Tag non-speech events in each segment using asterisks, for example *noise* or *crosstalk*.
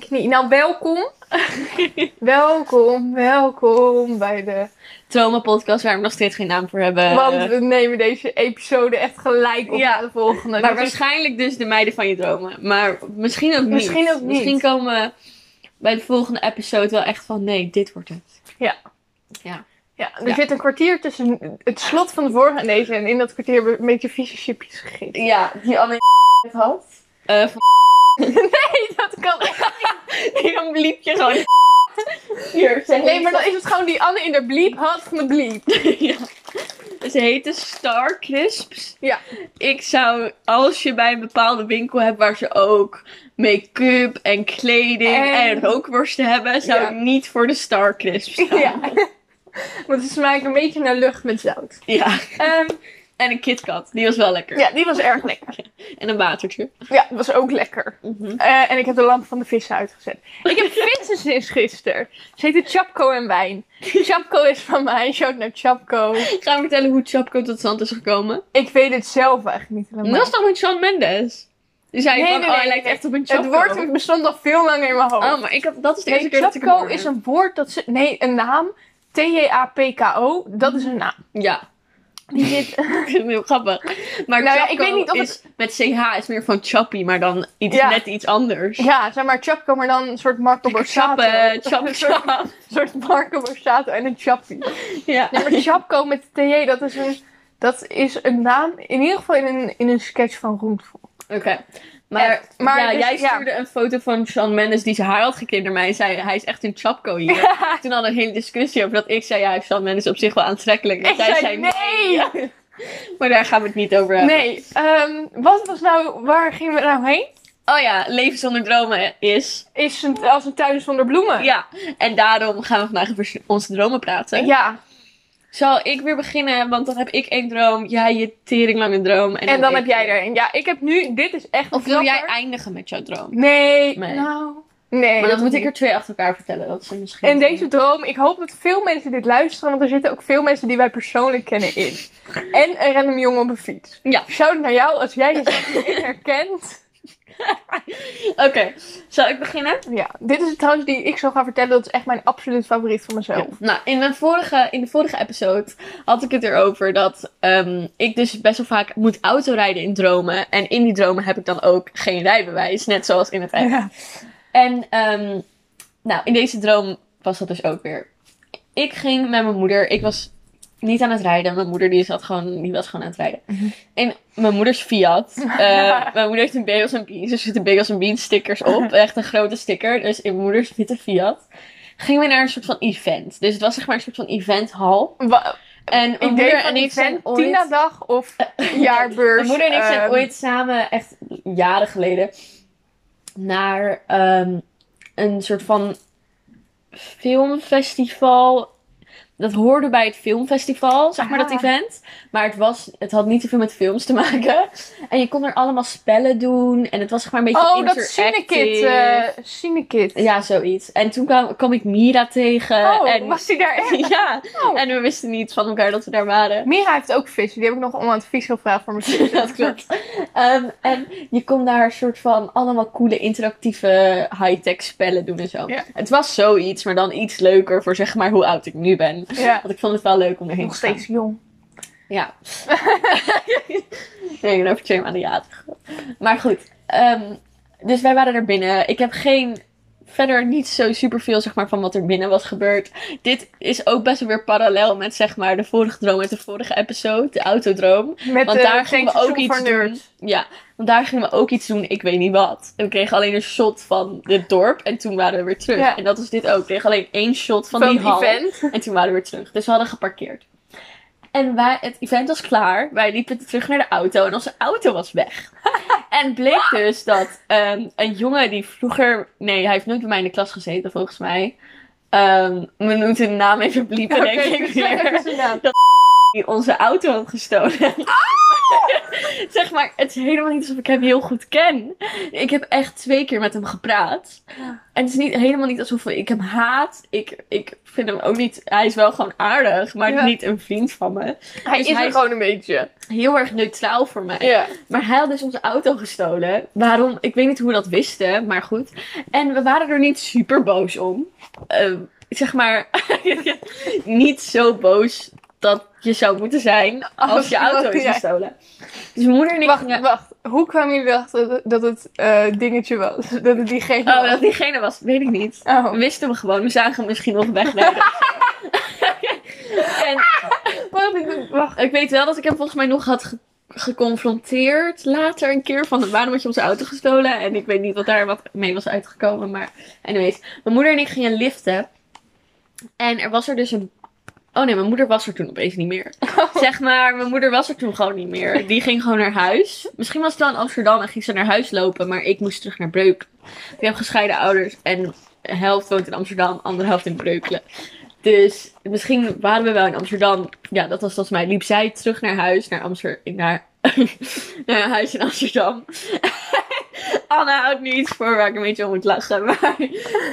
knie. Nou, welkom. *laughs* welkom, welkom bij de... Trauma podcast waar we nog steeds geen naam voor hebben. Want we nemen deze episode echt gelijk op Ja, naar de volgende. maar waarschijnlijk dus de meiden van je dromen. Maar misschien ook niet. Misschien ook niet. Misschien komen we bij de volgende episode wel echt van nee, dit wordt het. Ja. Ja. Ja, er Ja. zit een kwartier tussen het slot van de vorige en deze. En in dat kwartier hebben we een beetje vieze chipjes gegeten. Ja, die Anne *laughs* had. Eh van *laughs* Nee, dat kan echt die dan bliep je gewoon. Hier, ze Nee, maar dan is het gewoon die Anne in de bliep had van de bliep. *laughs* ja. Ze heten Star Crisps. Ja. Ik zou, als je bij een bepaalde winkel hebt waar ze ook make-up en kleding en, En- rookworsten hebben, zou Ja. ik niet voor de Star Crisps gaan. Ja. *laughs* Want ze smaken een beetje naar lucht met zout. Ja. Ehm, En een KitKat, die was wel lekker. ja, die was erg lekker. *laughs* En een watertje. Ja, dat was ook lekker. Mhm. Eh, en ik heb de lamp van de vissen uitgezet. Ik heb *laughs* vissen sinds gisteren. Ze heten Chapco en wijn. Chapco is van mij. Shout naar Chapco. Ga we vertellen hoe Chapco tot stand is gekomen? Ik weet het zelf eigenlijk niet helemaal. Dat is toch met Shawn Mendes? Die zei Nee, van, nee, oh, nee, hij lijkt echt op een het Chapco. woord bestond al veel langer in mijn hoofd. Oh, maar ik had, dat is de eerste keer dat ik Chapco is een woord dat ze... Nee, een naam. T-J-A-P-K-O. Dat is een naam. Ja, Die zit... *laughs* ik vind het heel grappig. Maar Nou ja, ik weet niet of is met CH is meer van Chappie, maar dan iets, Ja. net iets anders. Ja, zeg maar Chapco, maar dan een soort Marco Borsato. Chappen, *laughs* chap, Een soort, Marco Borsato en een Chappie. Ja. Nee, maar Chapco met TJ, dat is een... Dat is een naam, in ieder geval in een, in een sketch van Roentvol. Oké. Maar, Echt. Maar ja, dus, jij ja. stuurde een foto van Shawn Mendes die zijn haar had geknipt naar mij en zei hij is echt een Chapco hier. Toen hadden we een hele discussie over dat ik zei ja, Shawn Mendes op zich wel aantrekkelijk. En jij zei nee! Maar daar gaan we het niet over hebben. Nee, ehm, wat was nou, waar gingen we nou heen? Oh ja, leven zonder dromen is. Is een, als een tuin zonder bloemen. Ja, en daarom gaan we vandaag over onze dromen praten. Ja, Zal ik weer beginnen? Want dan heb ik één droom, jij je teringlange droom. En, en dan heb jij er een. Ja, ik heb nu, dit is echt Of wil jij eindigen met jouw droom? Nee, Nee. nou, nee. Maar dan dat moet ik er twee achter elkaar vertellen. Dat is misschien. En deze droom, ik hoop dat veel mensen dit luisteren, want er zitten ook veel mensen die wij persoonlijk kennen in. En een random jongen op een fiets. Ja. Shout naar jou als jij jezelf hierin *laughs* herkent. *laughs* Oké, zal ik beginnen? Ja, dit is trouwens die ik zou gaan vertellen. Dat is echt mijn absoluut favoriet van mezelf. Nou, in, mijn vorige, in de vorige episode had ik het erover dat ehm, ik dus best wel vaak moet autorijden in dromen. En in die dromen heb ik dan ook geen rijbewijs, net zoals in het echt. Ja. En ehm, nou, in deze droom was dat dus ook weer. Ik ging met mijn moeder, ik was niet aan het rijden. Mijn moeder die zat gewoon, die was gewoon aan het rijden. Mhm. En mijn moeders Fiat. *laughs* eh, mijn moeder heeft een Bagels en Beans, er zitten Bagels en Beans stickers op. *laughs* Echt een grote sticker. Dus in mijn moeders witte Fiat. Gingen we naar een soort van event. Dus het was zeg maar een soort van eventhal. Wa- En mijn Ik moeder en ik zijn event, ooit... Tina-dag of *laughs* jaarbeurs. Mijn moeder en ik zijn ooit samen, echt jaren geleden, naar ehm, een soort van filmfestival. Dat hoorde bij het filmfestival, zeg maar, dat Ah. event. Maar het, was, het had niet zoveel met films te *laughs* maken. En je kon er allemaal spellen doen. En het was zeg maar een beetje Oh, dat interactive. Cinekit. eh Cinekit. Ja, zoiets. En toen kwam, kwam ik Mira tegen. oh, en, was die daar echt? *laughs* ja, Oh. en we wisten niet van elkaar dat we daar waren. Mira heeft ook vissen. Die heb ik nog om advies gevraagd voor mijn *laughs* zus. dat klopt. Ehm, en je kon daar een soort van allemaal coole interactieve high-tech spellen doen en zo. Ja. Het was zoiets, maar dan iets leuker voor zeg maar hoe oud ik nu ben. Ja. Want ik vond het wel leuk om erheen Nog te gaan. steeds jong. Ja. *laughs* nee, ik ben over twee maanden jarig. Maar goed. ehm, dus wij waren er binnen. Ik heb geen... Verder niet zo superveel zeg maar, van wat er binnen was gebeurd. Dit is ook best wel weer parallel met zeg maar, de vorige droom uit de vorige episode. De autodroom. Met Want daar gingen we ook iets doen. Ja, want daar gingen we ook iets doen, ik weet niet wat. En we kregen alleen een shot van het dorp en toen waren we weer terug. Ja. En dat is dit ook. We kregen alleen één shot van, Van die hal. event. En toen waren we weer terug. Dus we hadden geparkeerd. En wij, het event was klaar. Wij liepen terug naar de auto en onze auto was weg. *laughs* en bleek dus dat ehm, een jongen die vroeger... Nee, hij heeft nooit bij mij in de klas gezeten, volgens mij. Ehm, we moeten de naam even bliepen, denk ik *laughs* weer naam. *laughs* die onze auto had gestolen. Oh! *laughs* Zeg maar, het is helemaal niet alsof ik hem heel goed ken. Ik heb echt twee keer met hem gepraat. Ja. En het is niet, helemaal niet alsof ik hem haat. Ik, ik vind hem ook niet, hij is wel gewoon aardig, maar Ja. niet een vriend van me. Hij Dus is hij er gewoon een beetje. Heel erg neutraal voor mij. Ja. Maar hij had dus onze auto gestolen. Waarom? Ik weet niet hoe we dat wisten, maar goed. En we waren er niet super boos om. Ehm, zeg maar, *laughs* niet zo boos dat je zou moeten zijn als je auto is gestolen. Dus mijn moeder en ik Wacht, gingen... wacht. Hoe kwamen jullie erachter dat, het eh, dingetje was? *laughs* Dat het diegene Oh, was? dat diegene was, weet ik niet. Oh. We wisten we gewoon. We zagen hem misschien nog *laughs* en Wacht, ik- wacht. ik weet wel dat ik hem volgens mij nog had ge- geconfronteerd later een keer. Van waarom had je onze auto gestolen? En ik weet niet wat daar wat mee was uitgekomen. Maar anyways, mijn moeder en ik gingen liften. En er was er dus een... Oh nee, mijn moeder was er toen opeens niet meer. *laughs* Zeg maar, mijn moeder was er toen gewoon niet meer. Die ging gewoon naar huis. Misschien was het wel in Amsterdam en ging ze naar huis lopen. Maar ik moest terug naar Breukelen. Ik heb gescheiden ouders. En de helft woont in Amsterdam, andere helft in Breukelen. Dus misschien waren we wel in Amsterdam. Ja, dat was volgens mij. Liep zij terug naar huis, naar Amsterdam. Naar, *laughs* naar huis in Amsterdam. Anna houdt nu iets voor waar ik een beetje om moet lachen. Maar,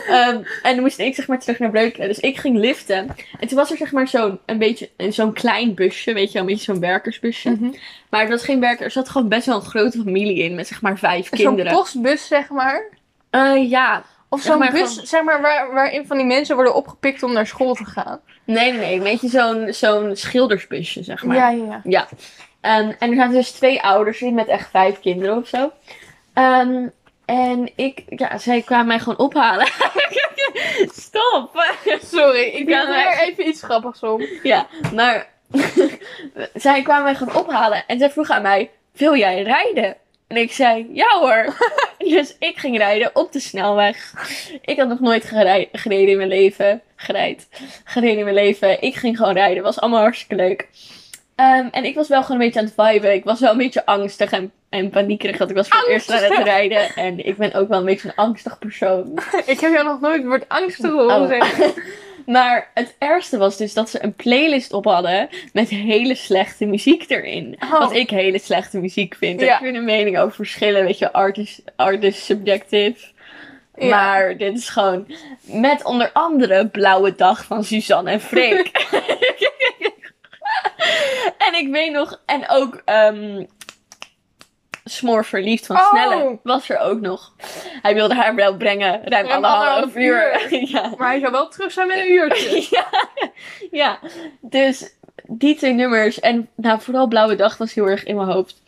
ehm, en dan moest ik zeg maar terug naar Breukelen. Dus ik ging liften. En toen was er zeg maar zo'n een beetje zo'n klein busje. Weet je wel, een beetje zo'n werkersbusje. Mhm. Maar het was geen werker. Er zat gewoon best wel een grote familie in. Met zeg maar vijf Zo'n kinderen. postbus, zeg maar. Eh, ja. Of Zeg zo'n maar bus, gewoon- zeg maar, waar, waarin van die mensen worden opgepikt om naar school te gaan. Nee, nee, nee. Een beetje zo'n zo'n schildersbusje, zeg maar. Ja, ja, ja. Ja. En er zaten dus twee ouders in met echt vijf kinderen of zo. Ehm, en ik, ja, zij kwamen mij gewoon ophalen. *laughs* Stop! *laughs* Sorry, ik maar- er even iets grappigs om. ja, maar *laughs* zij kwamen mij gewoon ophalen en zij vroeg aan mij, wil jij rijden? En ik zei, ja hoor. dus ik ging rijden op de snelweg. Ik had nog nooit gereden in mijn leven. Gerijd. Gereden in mijn leven. Ik ging gewoon rijden. was allemaal hartstikke leuk. Ehm, en ik was wel gewoon een beetje aan het viben. Ik was wel een beetje angstig en, en paniekerig. Dat ik was voor het eerst aan het rijden. En ik ben ook wel een beetje een angstig persoon. *laughs* Ik heb jou nog nooit het woord angstig horen Oh. zeggen. *laughs* Maar het ergste was dus dat ze een playlist op hadden met hele slechte muziek erin. Oh. Wat ik hele slechte muziek vind. Ja. Ik vind een mening over verschillen, weet je, art is, art is subjective. Ja. Maar dit is gewoon met onder andere Blauwe Dag van Suzanne en Freek. *laughs* en ik weet nog, en ook ehm Smoor Verliefd van Oh. Snelle was er ook nog. Hij wilde haar wel brengen, ruim Ruim anderhalf uur. *laughs* ja. Maar hij zou wel terug zijn met een uurtje. *laughs* ja, ja, dus die twee nummers. En nou, vooral Blauwe Dag was heel erg in mijn hoofd.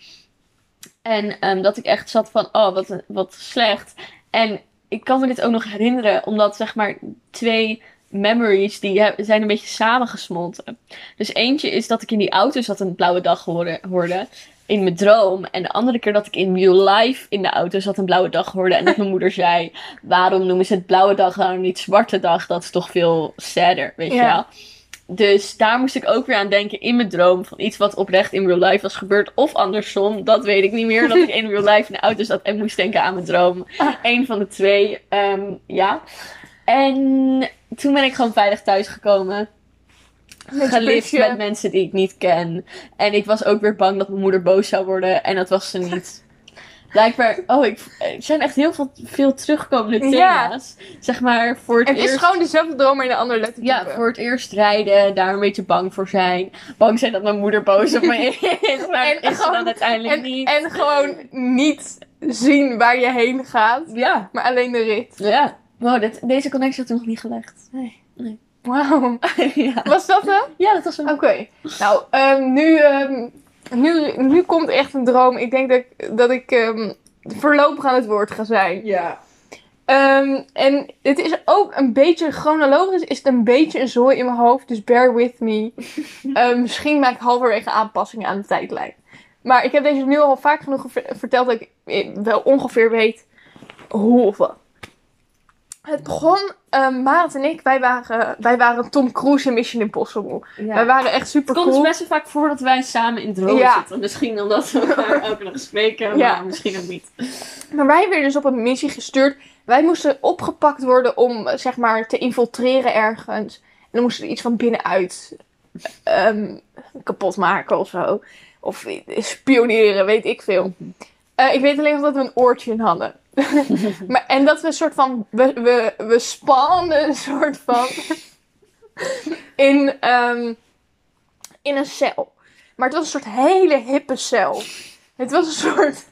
En ehm, dat ik echt zat van, oh, wat, wat slecht. En ik kan me dit ook nog herinneren, omdat zeg maar twee memories die zijn een beetje samengesmolten. Dus eentje is dat ik in die auto zat een Blauwe Dag hoorde, hoorde in mijn droom. En de andere keer dat ik in real life in de auto zat een blauwe dag hoorde. En dat mijn moeder *laughs* zei, waarom noemen ze het blauwe dag nou niet zwarte dag? Dat is toch veel sadder, weet je wel. Dus daar moest ik ook weer aan denken in mijn droom. Van iets wat oprecht in real life was gebeurd. Of andersom, dat weet ik niet meer. Dat ik in real life in de auto zat en moest denken aan mijn droom. Ah. Eén van de twee, ehm, ja. En toen ben ik gewoon veilig thuisgekomen Busje. met mensen die ik niet ken. En ik was ook weer bang dat mijn moeder boos zou worden. En dat was ze niet. *laughs* Blijkbaar, oh, ik, er zijn echt heel veel, veel terugkomende Ja. thema's. Zeg maar, voor het, Het is eerst... gewoon dezelfde droom, maar in een andere letter. Ja, voor het eerst rijden, daar een beetje bang voor zijn. Bang zijn dat mijn moeder boos op me is. *laughs* Maar En is gewoon- dan uiteindelijk En, niet. en gewoon niet zien waar je heen gaat, Ja, maar alleen de rit. ja. Wow, dit, deze connectie had ik nog niet gelegd. Wauw. *laughs* ja. Was dat hem? ja, dat was een... Oké. Nou, ehm, nu, ehm, nu, nu komt echt een droom. Ik denk dat ik, dat ik ehm, voorlopig aan het woord ga zijn. Ja. En het is ook een beetje, chronologisch is het een beetje een zooi in mijn hoofd. Dus bear with me. *laughs* Misschien maak ik halverwege aanpassingen aan de tijdlijn. Maar ik heb deze nu al vaak genoeg verteld dat ik eh, wel ongeveer weet hoe of wat. Het begon, um, Marit en ik, wij waren, wij waren Tom Cruise in Mission Impossible. ja. Wij waren echt super Het komt cool. dus best wel vaak voor dat wij samen in dromen Ja. zitten. Misschien omdat we elkaar *laughs* elke dag spreken, Ja. maar misschien ook niet. Maar wij werden dus op een missie gestuurd. Wij moesten opgepakt worden om, zeg maar, te infiltreren ergens. En dan moesten we iets van binnenuit ehm, kapot maken of zo. Of spioneren, weet ik veel. Eh, ik weet alleen nog dat we een oortje in hadden. *laughs* maar, en dat we een soort van. We, we, we spannen een soort van. *laughs* in, ehm, in een cel. Maar het was een soort hele hippe cel. Het was een soort.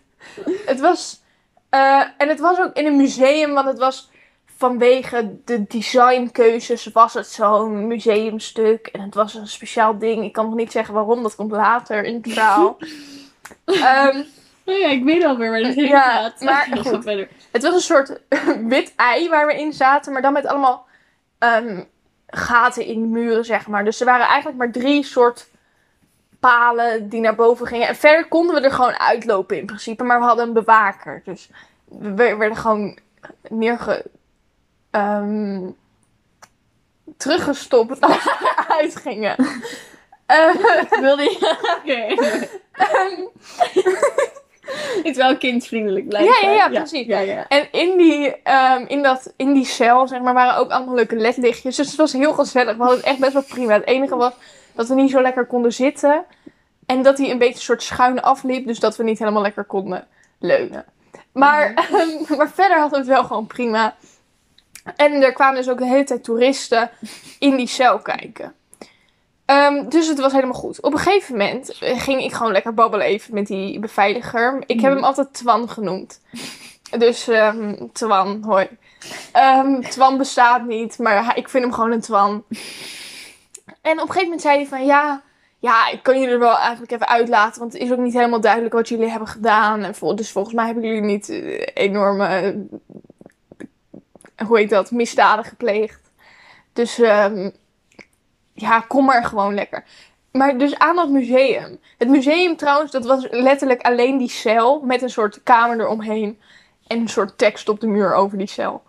Het was. eh, en het was ook in een museum, want het was vanwege de designkeuzes was het zo'n museumstuk. En het was een speciaal ding. Ik kan nog niet zeggen waarom, dat komt later in het verhaal. *laughs* Ehm, Oh ja, ik weet alweer waar dit heen Ja, gaat. maar *laughs* Ga goed. verder. het was een soort *laughs* wit ei waar we in zaten, maar dan met allemaal ehm, gaten in de muren, zeg maar. Dus er waren eigenlijk maar drie soort palen die naar boven gingen. En verder konden we er gewoon uitlopen in principe, maar we hadden een bewaker. Dus we werden gewoon neerge... ehm, teruggestopt als we *laughs* eruit gingen. Eh, Wilde je... Oké. *laughs* Het is wel kindvriendelijk blijven. Ja, ja, ja, precies. Ja, ja. En in die, ehm, in, dat, in die cel, zeg maar, waren ook allemaal leuke ledlichtjes. Dus het was heel gezellig. We hadden het echt best wel prima. Het enige was dat we niet zo lekker konden zitten. En dat hij een beetje een soort schuin afliep. Dus dat we niet helemaal lekker konden leunen. Maar, *laughs* ehm, maar verder hadden we het wel gewoon prima. En er kwamen dus ook de hele tijd toeristen in die cel kijken. Ehm, dus het was helemaal goed. Op een gegeven moment eh, ging ik gewoon lekker babbelen even met die beveiliger. Ik heb hem altijd Twan genoemd. Dus ehm, Twan, hoi. Ehm, Twan bestaat niet, maar ik vind hem gewoon een Twan. En op een gegeven moment zei hij van ja, ja, ik kan jullie er wel eigenlijk even uitlaten, want het is ook niet helemaal duidelijk wat jullie hebben gedaan. En vol- dus volgens mij hebben jullie niet eh, enorme, eh, hoe heet dat, misdaden gepleegd. Dus ja, kom maar gewoon lekker. Maar dus aan dat museum. Het museum trouwens, dat was letterlijk alleen die cel met een soort kamer eromheen. En een soort tekst op de muur over die cel.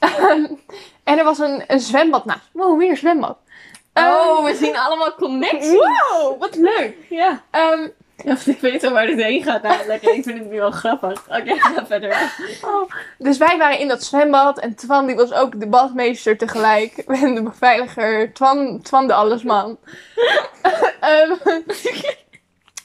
*laughs* en er was een, een zwembad naast. Wow, weer een zwembad. Oh, we zien allemaal connecties. Wow, wat leuk. Ja. Ehm, Ik weet al waar dit heen gaat namelijk. Ik vind het nu wel grappig. Oké, *laughs* ga verder. dus wij waren in dat zwembad. En Twan die was ook de badmeester tegelijk. *laughs* En de beveiliger. Twan, Twan de allesman. *laughs* Ehm,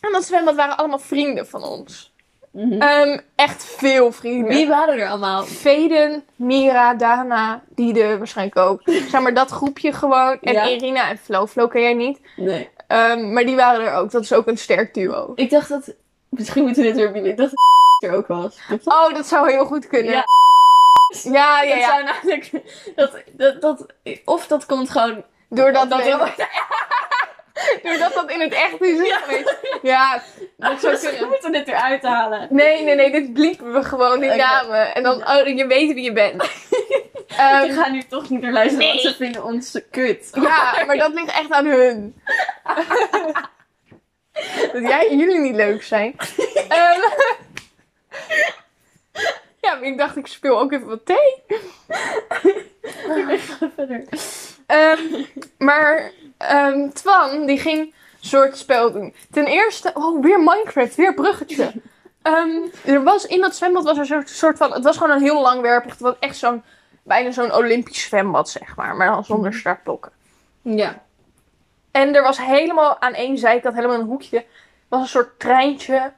en dat zwembad waren allemaal vrienden van ons. Mhm. Ehm, echt veel vrienden. Wie waren er allemaal? Veden, Mira, Dana, Diede waarschijnlijk ook. *laughs* Zeg maar dat groepje gewoon. En Ja. Irina en Flo. Flo ken jij niet. Nee. Ehm, maar die waren er ook. Dat is ook een sterk duo. Ik dacht dat... Misschien moeten we dit weer opnieuw- Ik dacht dat *laughs* er ook was. Dat? Oh, dat zou heel goed kunnen. Ja. *laughs* Ja, ja, Dat zou namelijk... Dat, dat, dat, of dat komt gewoon... Doordat, dat we- *laughs* doordat dat in het echt is Ja. Ja, dat zou kunnen. moeten we dit eruit halen. Nee, nee, nee. Dit bliepen we gewoon, die Oké. namen. En dan, oh, je weet wie je bent. *laughs* Ehm, Ik ga nu toch niet naar luisteren, want ze vinden ons kut. Ja, maar dat ligt echt aan hun. *laughs* dat jij en jullie niet leuk zijn. Ehm, ja, maar ik dacht, ik speel ook even wat thee. Ga verder. Ehm, maar ehm, Twan, die ging een soort spel doen. Ten eerste, oh, weer Minecraft, weer bruggetje. *laughs* Ehm, er was, in dat zwembad was er zo'n soort van, het was gewoon een heel langwerpig, het was echt zo'n, bijna zo'n Olympisch zwembad, zeg maar. Maar dan zonder startblokken. Ja. En er was helemaal aan één zijkant, helemaal een hoekje, was een soort treintje.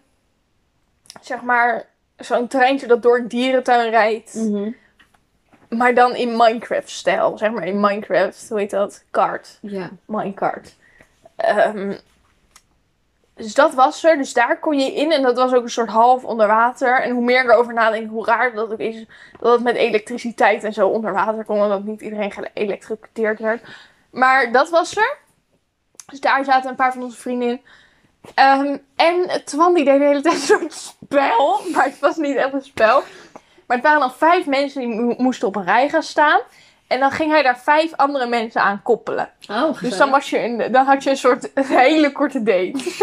Zeg maar, zo'n treintje dat door een dierentuin rijdt. Mhm. Maar dan in Minecraft-stijl. Zeg maar in Minecraft, hoe heet dat? Kart. Ja. Minecart. Ehm, dus dat was er. Dus daar kon je in. En dat was ook een soort half onder water. En hoe meer ik erover nadenk, hoe raar dat ook is. Dat het met elektriciteit en zo onder water kon. En dat niet iedereen geëlektrocuteerd werd. Maar dat was er. Dus daar zaten een paar van onze vrienden in. Ehm, en Twan die deed de hele tijd een soort spel. *laughs* Maar het was niet echt een spel. Maar het waren dan vijf mensen die mo- moesten op een rij gaan staan. En dan ging hij daar vijf andere mensen aan koppelen. Oh, Dus dan, was je in, dan had je een soort *laughs* hele korte date.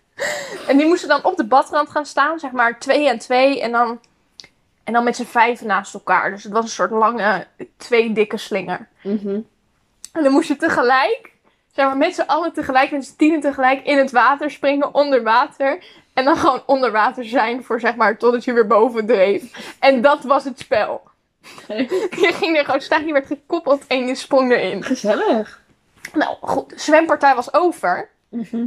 *laughs* en die moesten dan op de badrand gaan staan, zeg maar twee en twee. En dan, en dan met z'n vijven naast elkaar. Dus het was een soort lange, twee dikke slinger. Mhm. En dan moest je tegelijk, zeg maar met z'n allen tegelijk, met z'n tienen tegelijk in het water springen, onder water. En dan gewoon onder water zijn voor zeg maar totdat je weer boven dreef. En dat was het spel. *laughs* Je ging er gewoon staan, je werd gekoppeld en je sprong erin. Gezellig. Nou goed, de zwempartij was over. Mhm. *laughs*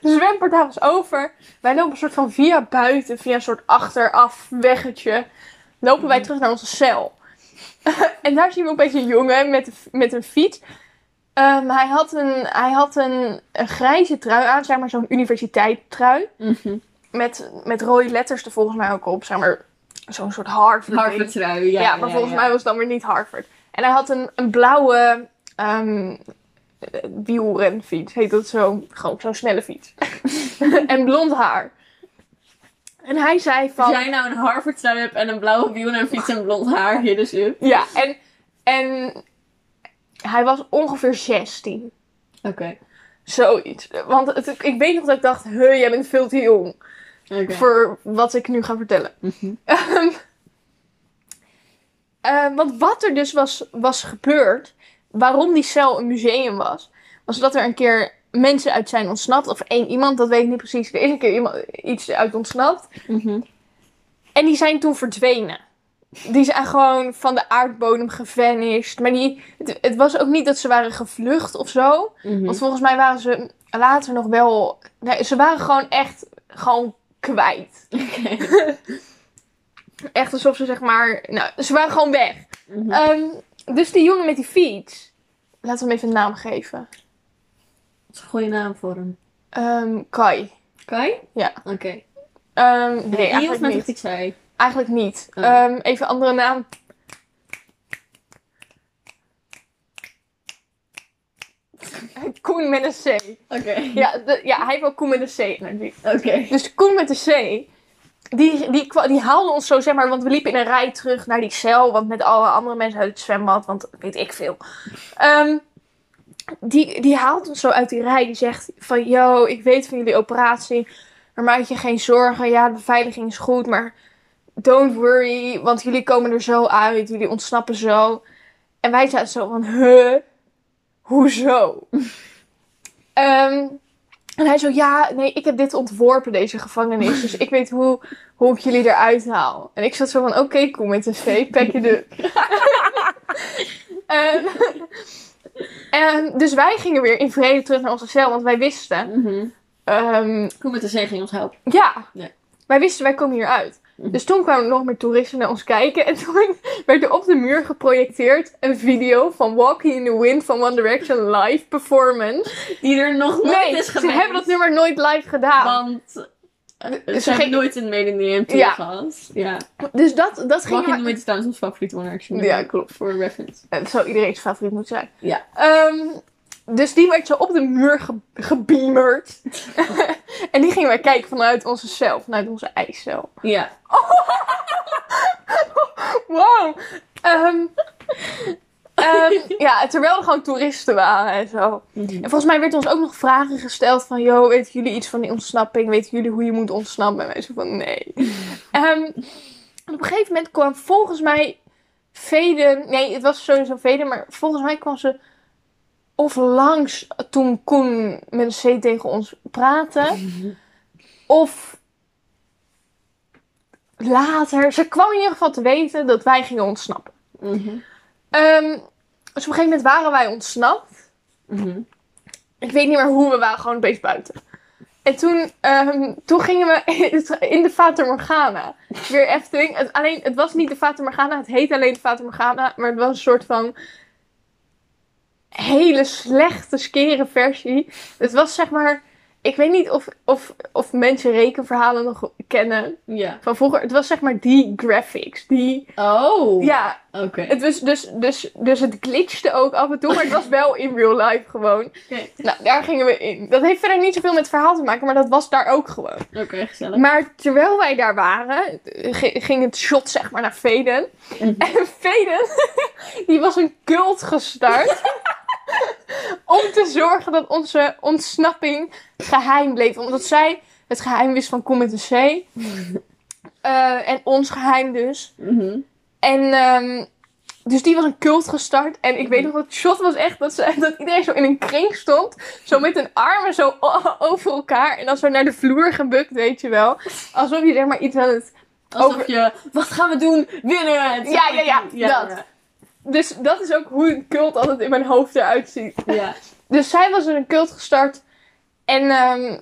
de zwemportaal was over. Wij lopen een soort van via buiten, via een soort achteraf weggetje. Lopen wij terug naar onze cel. *laughs* en daar zien we opeens een jongen met, met een fiets. Ehm, hij had, een, hij had een, een grijze trui aan, zeg maar zo'n universiteitstrui. Mhm. Met, met rode letters er volgens mij ook op, zeg maar zo'n soort Harvard. Harvard trui, ja. Ja, maar volgens mij was het dan weer niet Harvard. En hij had een, een blauwe eh, wielrenfiets, heet dat zo? Gewoon zo'n snelle fiets. *laughs* en blond haar. En hij zei van... Als jij nou een Harvard trui hebt en een blauwe wiel en blond haar, hier dus up. Ja, en, en hij was ongeveer 16. Oké. Zoiets. Want het, ik weet nog dat ik dacht, huh, jij bent veel te jong. Oké. Voor wat ik nu ga vertellen. Mhm. Ehm, eh, want wat er dus was, was gebeurd, waarom die cel een museum was, was dat er een keer mensen uit zijn ontsnapt. Of één iemand, dat weet ik niet precies. Er is een keer iemand, iets uit ontsnapt. Mhm. En die zijn toen verdwenen. Die zijn gewoon van de aardbodem gevanished. Maar die, het, het was ook niet dat ze waren gevlucht of zo. Mhm. Want volgens mij waren ze later nog wel... Nee, ze waren gewoon echt gewoon kwijt. *laughs* Echt alsof ze zeg maar... Nou, ze waren gewoon weg. Mhm. Ehm, dus die jongen met die fiets. Laten we hem even een naam geven. Wat is een goede naam voor hem? Ehm, Kai. Kai? Ja. Oké. Ehm, Nee, nee, eigenlijk met niet. Eigenlijk niet. Oh. Ehm, even andere naam. Koen met een C. Oké. Ja, de- ja, hij heeft ook Koen met een C. Oké. Dus Koen met een C. Die, die, die haalde ons zo, zeg maar, want we liepen in een rij terug naar die cel. Want met alle andere mensen uit het zwembad, want weet ik veel. Ehm, die, die haalt ons zo uit die rij. Die zegt van, yo, ik weet van jullie operatie. Maar maak je geen zorgen. Ja, de beveiliging is goed, maar don't worry. Want jullie komen er zo uit. Jullie ontsnappen zo. En wij zaten zo van, huh? Hoezo? *laughs* Ehm, en hij zo, ja, nee, ik heb dit ontworpen, deze gevangenis. Dus ik weet hoe, hoe ik jullie eruit haal. En ik zat zo van, oké, kom met een C, pack je de... en, *laughs* en dus wij gingen weer in vrede terug naar onze cel, want wij wisten... Ehm, Koen met de zee ging ons helpen. ja, Nee. wij wisten, wij komen hier uit. Dus toen kwamen nog meer toeristen naar ons kijken. En *laughs* toen werd er op de muur geprojecteerd een video van Walking in the Wind van One Direction live performance. Die er nog nooit Nee, is ze geweest. hebben dat nummer nooit live gedaan. Want eh, Ze ze hebben nooit een Made in the MT Ja. gehad. Ja. Dus dat, dat ging Walking in the Wind is trouwens ons favoriete One Direction. Ja, klopt. Voor reference. Het zou iedereen's favoriet moeten zijn. Ja. Ehm, dus die werd zo op de muur ge gebeamerd. *laughs* en die gingen wij kijken vanuit onze cel, vanuit onze ijscel. Ja. *laughs* Wow. Ehm, ehm, ja, terwijl er gewoon toeristen waren en zo. Mhm. En volgens mij werd ons ook nog vragen gesteld van... Yo, weten jullie iets van die ontsnapping? Weten jullie hoe je moet ontsnappen? En wij zo van, nee. Ehm, en op een gegeven moment kwam volgens mij Veden... Nee, het was sowieso Veden, maar volgens mij kwam ze... Of langs toen Koen met een C tegen ons praatte. Of later. Ze kwam in ieder geval te weten dat wij gingen ontsnappen. Mhm. Ehm, dus op een gegeven moment waren wij ontsnapt. Mhm. Ik weet niet meer hoe, we waren gewoon een beetje buiten. En toen, ehm, toen gingen we *laughs* in de Fata Morgana. Weer Efteling. Het, alleen, het was niet de Fata Morgana, het heet alleen de Fata Morgana. Maar het was een soort van hele slechte, skere versie. Het was zeg maar... Ik weet niet of, of, of mensen rekenverhalen nog kennen Ja. van vroeger. Het was zeg maar die graphics. Die, Oh. ja, Oké. het was dus, dus, dus het glitchte ook af en toe, maar het was wel in real life gewoon. Nou, daar gingen we in. Dat heeft verder niet zoveel met het verhaal te maken, maar dat was daar ook gewoon. Oké, gezellig. Maar terwijl wij daar waren, ging het shot zeg maar naar Veden. Mhm. En Veden, *laughs* die was een cult gestart. *laughs* *laughs* om te zorgen dat onze ontsnapping geheim bleef. Omdat zij het geheim wist van Kom met een C. *laughs* Eh, en ons geheim dus. Mhm. En ehm, dus die was een cult gestart. En ik weet nog dat het shot was echt dat, ze, dat iedereen zo in een kring stond. Zo met hun armen zo over elkaar. En dan zo naar de vloer gebukt, weet je wel. Alsof je zeg maar iets aan het... Alsof Over- je, wat gaan we doen? Winnen! het! Ja, ja, ja, dat. Dus dat is ook hoe een cult altijd in mijn hoofd eruit ziet. Ja. Dus zij was in een cult gestart. En ehm,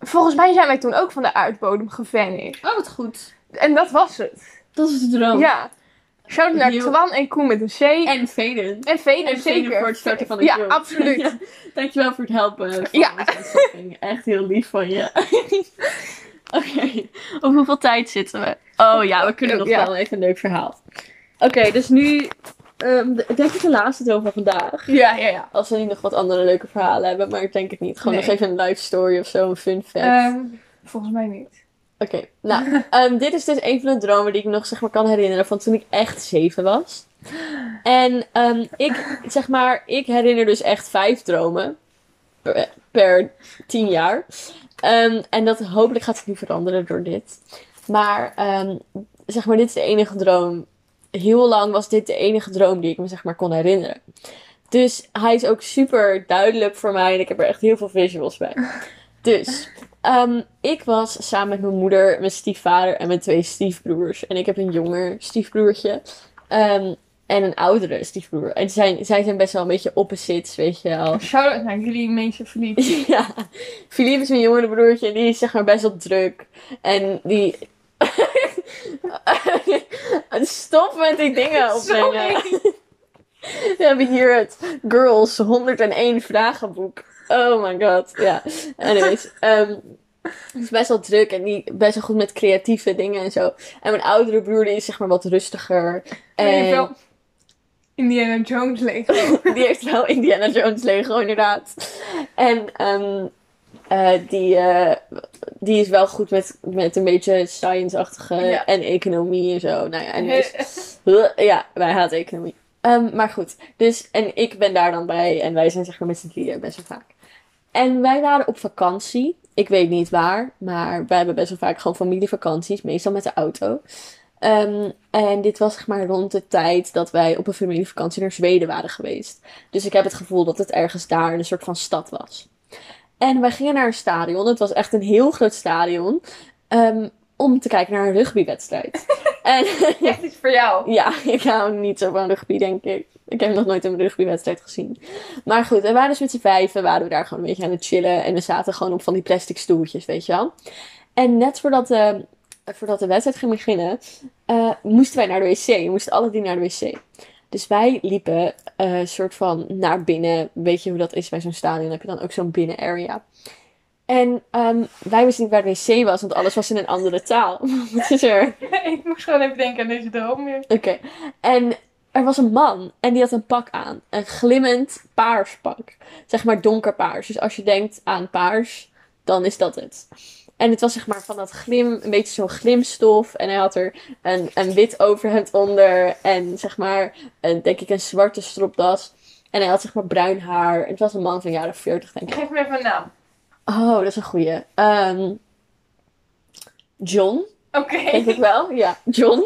volgens mij zijn wij toen ook van de aardbodem gevanished. Oh, wat goed. En dat was het. Dat is de droom. Ja. Shout naar Heel- Twan en Koen met een C. En, En Veden. en Veden, En zeker. Voor het starten van de Ja, absoluut. *laughs* Ja, dankjewel voor het helpen. Van Ja. Echt heel lief van je. *laughs* Oké, op hoeveel tijd zitten we? Oh ja, we kunnen nog Ja. wel even een leuk verhaal. Oké, dus nu de- denk ik de laatste droom van vandaag. Ja, ja, ja. Als we niet nog wat andere leuke verhalen hebben, maar ik denk het niet. Gewoon Nee. nog even een live story of zo, een fun fact. Ehm, volgens mij niet. Oké, nou, *laughs* ehm, dit is dus een van de dromen die ik nog zeg maar kan herinneren van toen ik echt zeven was. En ik, zeg maar, ik herinner dus echt vijf dromen per, per tien jaar. En dat hopelijk gaat het niet veranderen door dit. Maar, zeg maar, dit is de enige droom. Heel lang was dit de enige droom die ik me zeg maar kon herinneren. Dus hij is ook super duidelijk voor mij en ik heb er echt heel veel visuals bij. *laughs* Dus, Ehm, ik was samen met mijn moeder, mijn stiefvader en mijn twee stiefbroers. En ik heb een jonger stiefbroertje. Ehm, en een oudere stiefbroer. En zijn, zij zijn best wel een beetje opposites, weet je wel. *laughs* Shout-out naar jullie mensen verliefd. *laughs* ja. Philippe is mijn jongere broertje en die is zeg maar best wel druk. En die... *laughs* Stop met die dingen opbrengen. We hebben hier het Girls 101 vragenboek. Oh my god. Ja. Anyways. ehm het is best wel druk en die best wel goed met creatieve dingen en zo. En mijn oudere broer die is zeg maar wat rustiger. En... Indiana Jones Lego. *laughs* die heeft wel Indiana Jones Lego inderdaad. En ehm, eh, die, eh, die is wel goed met, met een beetje science-achtige Ja. en economie en zo. Nou ja, en dus, *laughs* Ja, wij haten economie. Ehm, maar goed, dus, en ik ben daar dan bij en wij zijn zeg maar met z'n drieën best wel vaak. En wij waren op vakantie. Ik weet niet waar, maar wij hebben best wel vaak gewoon familievakanties, meestal met de auto. Ehm, en dit was zeg maar rond de tijd dat wij op een familievakantie naar Zweden waren geweest. Dus ik heb het gevoel dat het ergens daar een soort van stad was. En wij gingen naar een stadion. Het was echt een heel groot stadion. ehm, om te kijken naar een rugbywedstrijd. *laughs* en Echt iets voor jou. ja, ik hou niet zo van rugby, denk ik. Ik heb nog nooit een rugbywedstrijd gezien. Maar goed, we waren dus met z'n vijven, waren we daar gewoon een beetje aan het chillen. En we zaten gewoon op van die plastic stoeltjes, weet je wel. En net voordat de, voordat de wedstrijd ging beginnen, eh, moesten wij naar de wc. We moesten alle drie naar de wc. Dus wij liepen eh soort van naar binnen. Weet je hoe dat is bij zo'n stadion? heb je dan ook zo'n binnen area. En ehm, wij wisten niet waar de wc was, want alles was in een andere taal. *laughs* Wat is er? *laughs* ik moest gewoon even denken aan deze droom weer. Oké. En er was een man en die had een pak aan. Een glimmend paars pak. Zeg maar donkerpaars. Dus als je denkt aan paars, dan is dat het. En het was zeg maar van dat glim, een beetje zo'n glimstof. En hij had er een, een wit overhemd onder. En zeg maar, een, denk ik, een zwarte stropdas. En hij had zeg maar bruin haar. Het was een man van jaren 40, denk ik. Geef me even een naam. Oh, dat is een goeie. Ehm, John, Oké. denk ik wel. Ja, John.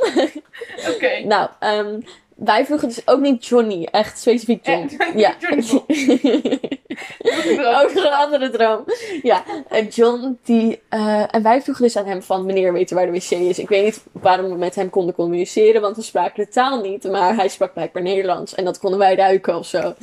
*laughs* Oké. Nou, ehm, wij vroegen dus ook niet Johnny, echt specifiek John. Eh, ja. Johnny *laughs* *laughs* ook een andere droom. Ja, en John, die. eh, en wij vroegen dus aan hem van: meneer, weet u waar de wc is? Ik weet niet waarom we met hem konden communiceren, want we spraken de taal niet, maar hij sprak blijkbaar Nederlands en dat konden wij duiken of zo.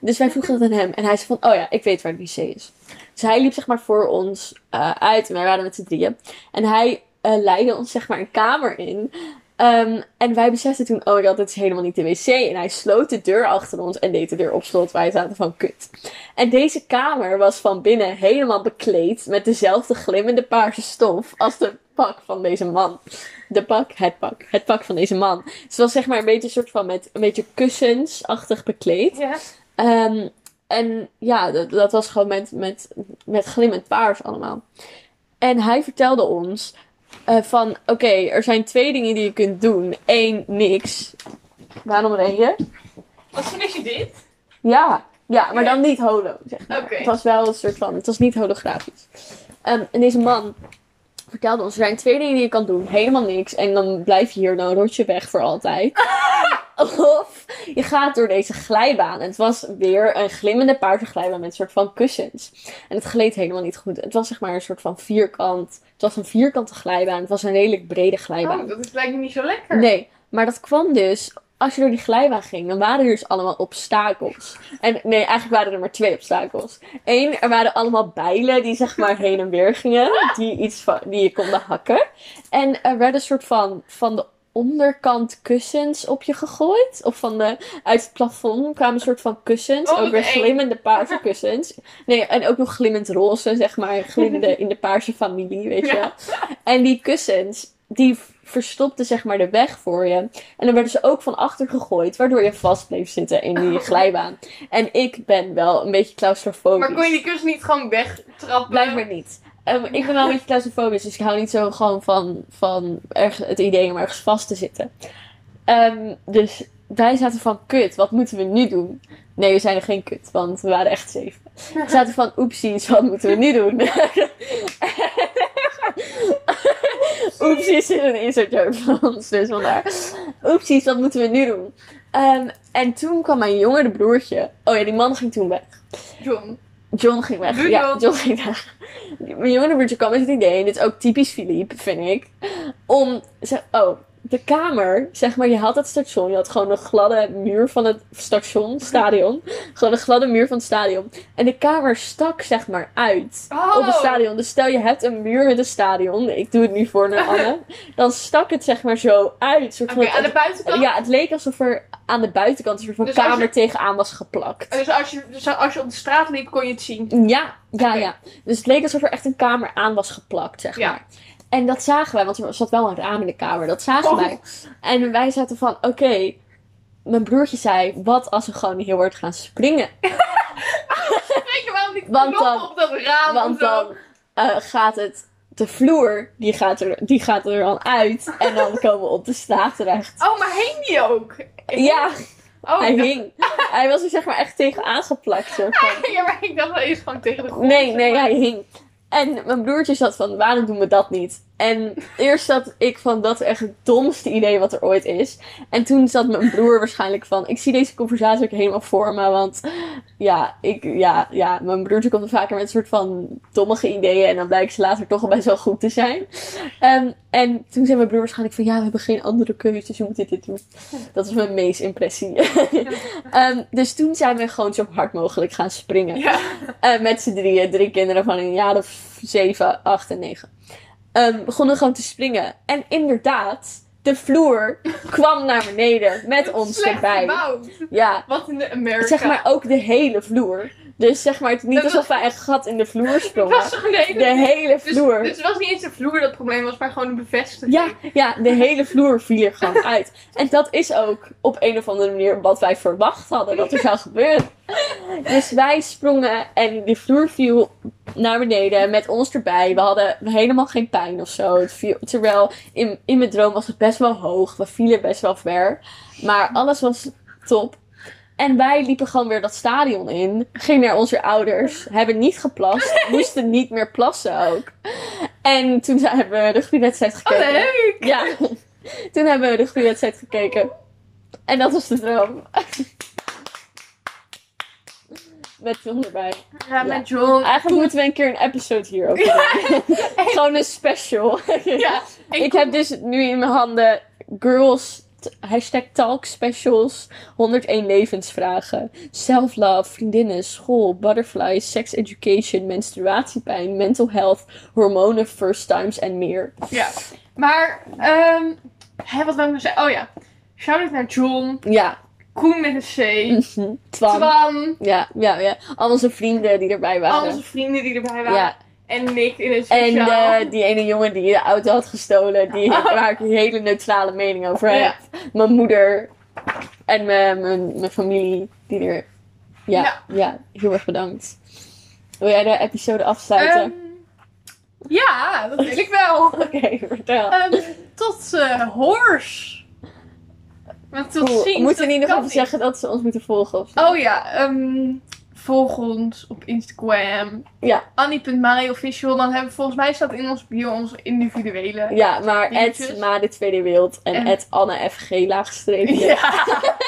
Dus wij vroegen dat aan hem en hij zei van: oh ja, ik weet waar de wc is. Dus hij liep zeg maar voor ons eh, uit en wij waren met z'n drieën. En hij eh, leidde ons zeg maar een kamer in. Ehm, en wij beseften toen, oh god, dit is helemaal niet de wc. En hij sloot de deur achter ons en deed de deur op slot. Wij zaten van, kut. En deze kamer was van binnen helemaal bekleed met dezelfde glimmende paarse stof als de pak van deze man. De pak, het pak, het pak van deze man. Dus het was zeg maar een beetje soort van met een beetje kussensachtig bekleed. Ja. Ehm, en ja, dat, dat was gewoon met, met, met glimmend paars allemaal. En hij vertelde ons eh, van, oké, er zijn twee dingen die je kunt doen. Eén, niks. Waarom ren je? Wat vind je dit? Ja, ja, maar dan niet holo, zeg maar. Het was wel een soort van, het was niet holografisch. Ehm, en deze man vertelde ons, er zijn twee dingen die je kan doen. Helemaal niks. En dan blijf je hier, dan rot je weg voor altijd. *laughs* of je gaat door deze glijbaan. En het was weer een glimmende paarse glijbaan met een soort van kussens. En het gleed helemaal niet goed. Het was zeg maar een soort van vierkant. Het was een vierkante glijbaan. Het was een redelijk brede glijbaan. Oh, dat is lijkt me niet zo lekker. Nee, maar dat kwam dus als je door die glijbaan ging, dan waren er dus allemaal obstakels. En nee, eigenlijk waren er maar twee obstakels. Eén, er waren allemaal bijlen die zeg maar heen en weer gingen. Die, iets van, die je konden hakken. En er werden een soort van, van de onderkant kussens op je gegooid. Of van de, uit het plafond kwamen een soort van kussens. Oh, ook weer glimmende paarse kussens. Nee, en ook nog glimmend roze, zeg maar. Glimmende *laughs* in de paarse familie, weet je Ja. wel. En die kussens, die verstopten zeg maar de weg voor je. En dan werden ze ook van achter gegooid, waardoor je vast bleef zitten in die glijbaan. En ik ben wel een beetje claustrofobisch. Maar kon je die kussen niet gewoon wegtrappen? Blijkbaar niet. Ehm, ik ben wel een beetje claustrofobisch, dus ik hou niet zo gewoon van, van erg, het idee om ergens vast te zitten. Ehm, dus wij zaten van, kut, wat moeten we nu doen? Nee, we zijn er geen kut, want we waren echt zeven. We *laughs* zaten van, oepsies, wat moeten we nu doen? *laughs* oepsies is een insert joke van ons, dus vandaar. Oepsies, wat moeten we nu doen? Ehm, en toen kwam mijn jongere broertje. Oh ja, die man ging toen weg. John. John ging weg. Ja, John. John ging weg. Mijn jongere broertje kwam met het idee, en dit is ook typisch Philippe, vind ik. Om, zeg, oh, de kamer, zeg maar, je had het station, je had gewoon een gladde muur van het station, stadion. Gewoon een gladde muur van het stadion. En de kamer stak, zeg maar, uit Oh. op het stadion. Dus stel je hebt een muur met een stadion, ik doe het nu voor naar Anne, *laughs* dan stak het, zeg maar, zo uit. Oké, van, aan de buitenkant? ja, het leek alsof er aan de buitenkant een soort van Dus kamer je- tegenaan was geplakt. Dus als, je, dus als je op de straat liep, kon je het zien. Ja, ja, ja. Dus het leek alsof er echt een kamer aan was geplakt, zeg Ja. maar. En dat zagen wij, want er zat wel een raam in de kamer. Dat zagen Oh. wij. En wij zaten van, oké. mijn broertje zei, wat als we gewoon heel hard gaan springen? *laughs* Je wel niet Want dan- op dat raam Want dan eh, gaat het, de vloer, die gaat, er, die gaat er dan uit. En dan *laughs* komen we op de straat terecht. Oh, maar hing die ook? Ja, Oh, hij dacht- hing. Hij was er zeg maar echt tegen aangeplakt. Soort *laughs* van. Ja, maar ik dacht dat is gewoon tegen de grond. Nee, nee, maar. hij hing. En mijn broertje zat van, waarom doen we dat niet? En eerst zat ik van, dat is echt het domste idee wat er ooit is. En toen zat mijn broer waarschijnlijk van, ik zie deze conversatie ook helemaal voor me. Want ja, ik, ja, ja, mijn broertje komt er vaker met een soort van dommige ideeën. En dan blijkt ze later toch al best wel goed te zijn. Ehm, en toen zei mijn broer waarschijnlijk van, ja, we hebben geen andere keuze, dus we moeten dit doen. Dat is mijn meest impressie. *laughs* Ehm, dus toen zijn we gewoon zo hard mogelijk gaan springen. Ja. Eh, met z'n drieën, drie kinderen van een jaar of zeven, acht en negen. Ehm, begonnen gewoon te springen. En inderdaad, de vloer kwam naar beneden met *laughs* ons Slecht erbij. gebouwd. Ja, Wat in de Amerika. zeg maar ook de hele vloer. Dus zeg maar, het niet Dat alsof wij een gat in de vloer Het sprongen. was gewoon de hele... De hele dus, vloer. dus het was niet eens de vloer dat het probleem was, maar gewoon de bevestiging. Ja, ja, de hele vloer viel er gewoon uit. En dat is ook op een of andere manier wat wij verwacht hadden dat er zou gebeuren. Dus wij sprongen en de vloer viel naar beneden met ons erbij. We hadden helemaal geen pijn of zo. Het viel, terwijl in, in mijn droom was het best wel hoog. We vielen best wel ver. Maar alles was top. En wij liepen gewoon weer dat stadion in. Gingen naar onze ouders. Hebben niet geplast. *laughs* Moesten niet meer plassen ook. En toen hebben we de rugbywedstrijd Oh, gekeken. leuk! Ja, toen hebben we de goede wedstrijd gekeken. En dat was de droom. Met John erbij. Ja, met John. Eigenlijk moeten we een keer een episode hierover doen. *laughs* Gewoon een special. Ja, *laughs* Ik heb dus nu in mijn handen girls hashtag talk specials 101 levensvragen. Self-love, vriendinnen, school, butterflies, sex education, menstruatiepijn, mental health, hormonen, first times en meer. Ja. Maar, ehm hè, wat wou ik nou zeggen? Oh ja. Shout-out naar John. Ja. Koen met een C. Mhm. Twan. Twan. Ja, ja, ja. Al onze vrienden die erbij Al waren. onze vrienden die erbij waren. Ja. En Nick in het En eh, die ene jongen die de auto had gestolen, die, waar ik een hele neutrale mening over heb. Ja. Mijn moeder en mijn, mijn, mijn familie die er. Ja, ja, Ja. heel erg bedankt. Wil jij de episode afsluiten? Ehm, ja, dat wil ik wel. *laughs* Oké, vertel. Ehm, tot eh hoors. Maar tot ziens. Moeten we niet nog kan even zeggen dat ze ons moeten volgen? Of zo? Oh ja, ehm, volg ons op Instagram. Ja. Dan hebben we volgens mij staat in ons bio onze individuele. Ja, maar het Ma de Tweede Wereld en het Anne FG laagstreepje. Ja. *laughs*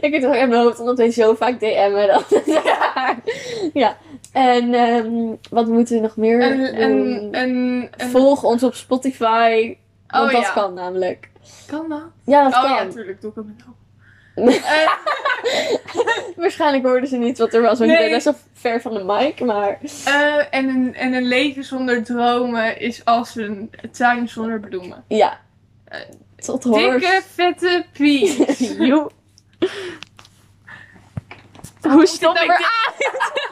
Ik weet het ook in mijn hoofd, omdat wij zo vaak DM'en. Dat ja. *laughs* ja. En ehm, wat moeten we nog meer En, doen? en, en, Volg ons op Spotify. Want oh dat ja. kan namelijk. Kan dat? Ja, dat oh kan. ja, natuurlijk. Doe ik hem nou. Eh, *laughs* Waarschijnlijk hoorden ze niet wat er was, want Nee. je bent best wel ver van de mic, maar... eh, en, een, en een leven zonder dromen is als een tuin zonder bloemen. Ja. Eh, Tot hoors. Dikke, vette pies. *laughs* Hoe nou ik dit?